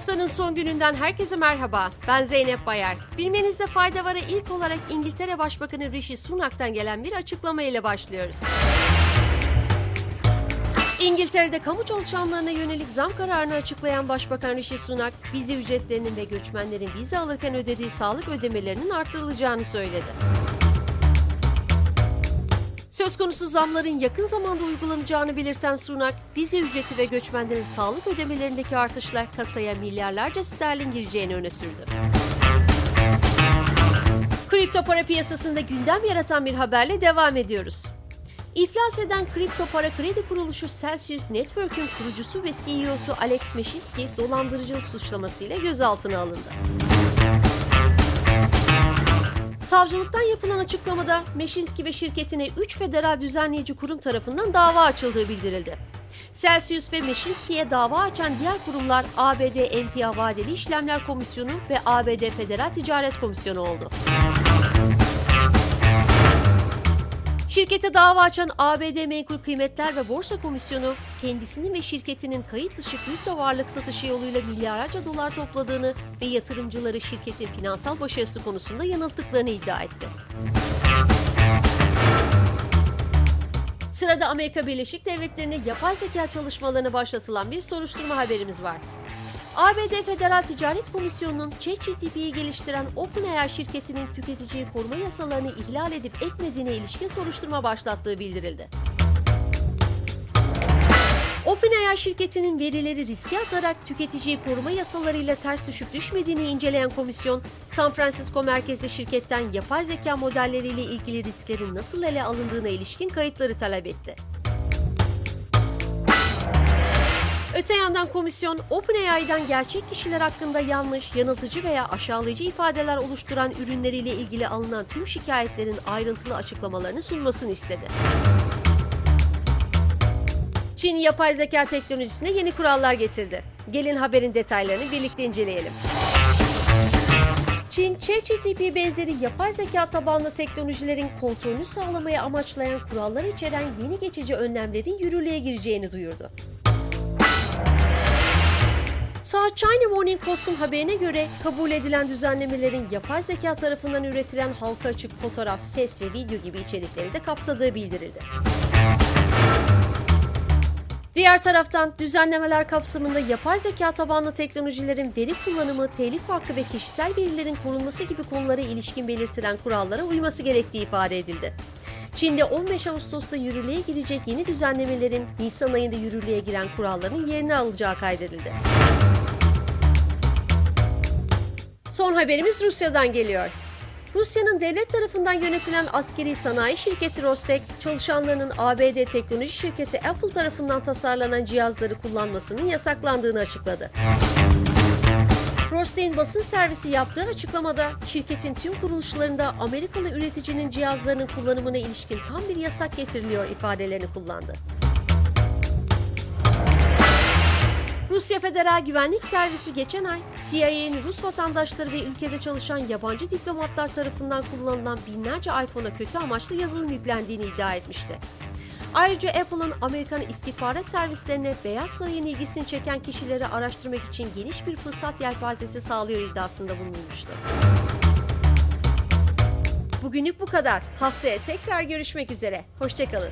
Haftanın son gününden herkese merhaba. Ben Zeynep Bayar. Bilmenizde fayda var'a ilk olarak İngiltere Başbakanı Rishi Sunak'tan gelen bir açıklama ile başlıyoruz. İngiltere'de kamu çalışanlarına yönelik zam kararını açıklayan Başbakan Rishi Sunak, vize ücretlerinin ve göçmenlerin vize alırken ödediği sağlık ödemelerinin arttırılacağını söyledi. Söz konusu zamların yakın zamanda uygulanacağını belirten Sunak, vize ücreti ve göçmenlerin sağlık ödemelerindeki artışla kasaya milyarlarca sterlin gireceğini öne sürdü. Kripto para piyasasında gündem yaratan bir haberle devam ediyoruz. İflas eden kripto para kredi kuruluşu Celsius Network'ün kurucusu ve CEO'su Alex Meshiski dolandırıcılık suçlamasıyla gözaltına alındı. Savcılıktan yapılan açıklamada Meşinski ve şirketine 3 federal düzenleyici kurum tarafından dava açıldığı bildirildi. Celsius ve Meşinski'ye dava açan diğer kurumlar ABD Emtia Vadeli İşlemler Komisyonu ve ABD Federal Ticaret Komisyonu oldu. Şirkete dava açan ABD Menkul Kıymetler ve Borsa Komisyonu, kendisinin ve şirketinin kayıt dışı kripto varlık satışı yoluyla milyarlarca dolar topladığını ve yatırımcıları şirketin finansal başarısı konusunda yanılttıklarını iddia etti. Sırada Amerika Birleşik Devletleri'ne yapay zeka çalışmalarına başlatılan bir soruşturma haberimiz var. ABD Federal Ticaret Komisyonu'nun ChatGPT'yi geliştiren OpenAI şirketinin tüketiciyi koruma yasalarını ihlal edip etmediğine ilişkin soruşturma başlattığı bildirildi. OpenAI şirketinin verileri riske atarak tüketiciyi koruma yasalarıyla ters düşüp düşmediğini inceleyen komisyon, San Francisco merkezli şirketten yapay zeka modelleriyle ilgili risklerin nasıl ele alındığına ilişkin kayıtları talep etti. Öte yandan komisyon OpenAI'dan gerçek kişiler hakkında yanlış, yanıltıcı veya aşağılayıcı ifadeler oluşturan ürünleriyle ilgili alınan tüm şikayetlerin ayrıntılı açıklamalarını sunmasını istedi. Çin yapay zeka teknolojisine yeni kurallar getirdi. Gelin haberin detaylarını birlikte inceleyelim. Çin, ChatGPT benzeri yapay zeka tabanlı teknolojilerin kontrolünü sağlamaya amaçlayan kurallar içeren yeni geçici önlemlerin yürürlüğe gireceğini duyurdu. South China Morning Post'un haberine göre kabul edilen düzenlemelerin yapay zeka tarafından üretilen halka açık fotoğraf, ses ve video gibi içerikleri de kapsadığı bildirildi. Diğer taraftan düzenlemeler kapsamında yapay zeka tabanlı teknolojilerin veri kullanımı, telif hakkı ve kişisel verilerin korunması gibi konulara ilişkin belirtilen kurallara uyması gerektiği ifade edildi. Çin'de 15 Ağustos'ta yürürlüğe girecek yeni düzenlemelerin Nisan ayında yürürlüğe giren kuralların yerini alacağı kaydedildi. Son haberimiz Rusya'dan geliyor. Rusya'nın devlet tarafından yönetilen askeri sanayi şirketi Rostek, çalışanlarının ABD teknoloji şirketi Apple tarafından tasarlanan cihazları kullanmasının yasaklandığını açıkladı. Rostek'in basın servisi yaptığı açıklamada şirketin tüm kuruluşlarında Amerikalı üreticinin cihazlarının kullanımına ilişkin tam bir yasak getiriliyor ifadelerini kullandı. Rusya Federal Güvenlik Servisi geçen ay CIA'nin Rus vatandaşları ve ülkede çalışan yabancı diplomatlar tarafından kullanılan binlerce iPhone'a kötü amaçlı yazılım yüklendiğini iddia etmişti. Ayrıca Apple'ın Amerikan istihbarat servislerine Beyaz Saray'ın ilgisini çeken kişileri araştırmak için geniş bir fırsat yelpazesi sağlıyor iddiasında bulunmuştu. Bugünlük bu kadar. Haftaya tekrar görüşmek üzere. Hoşçakalın.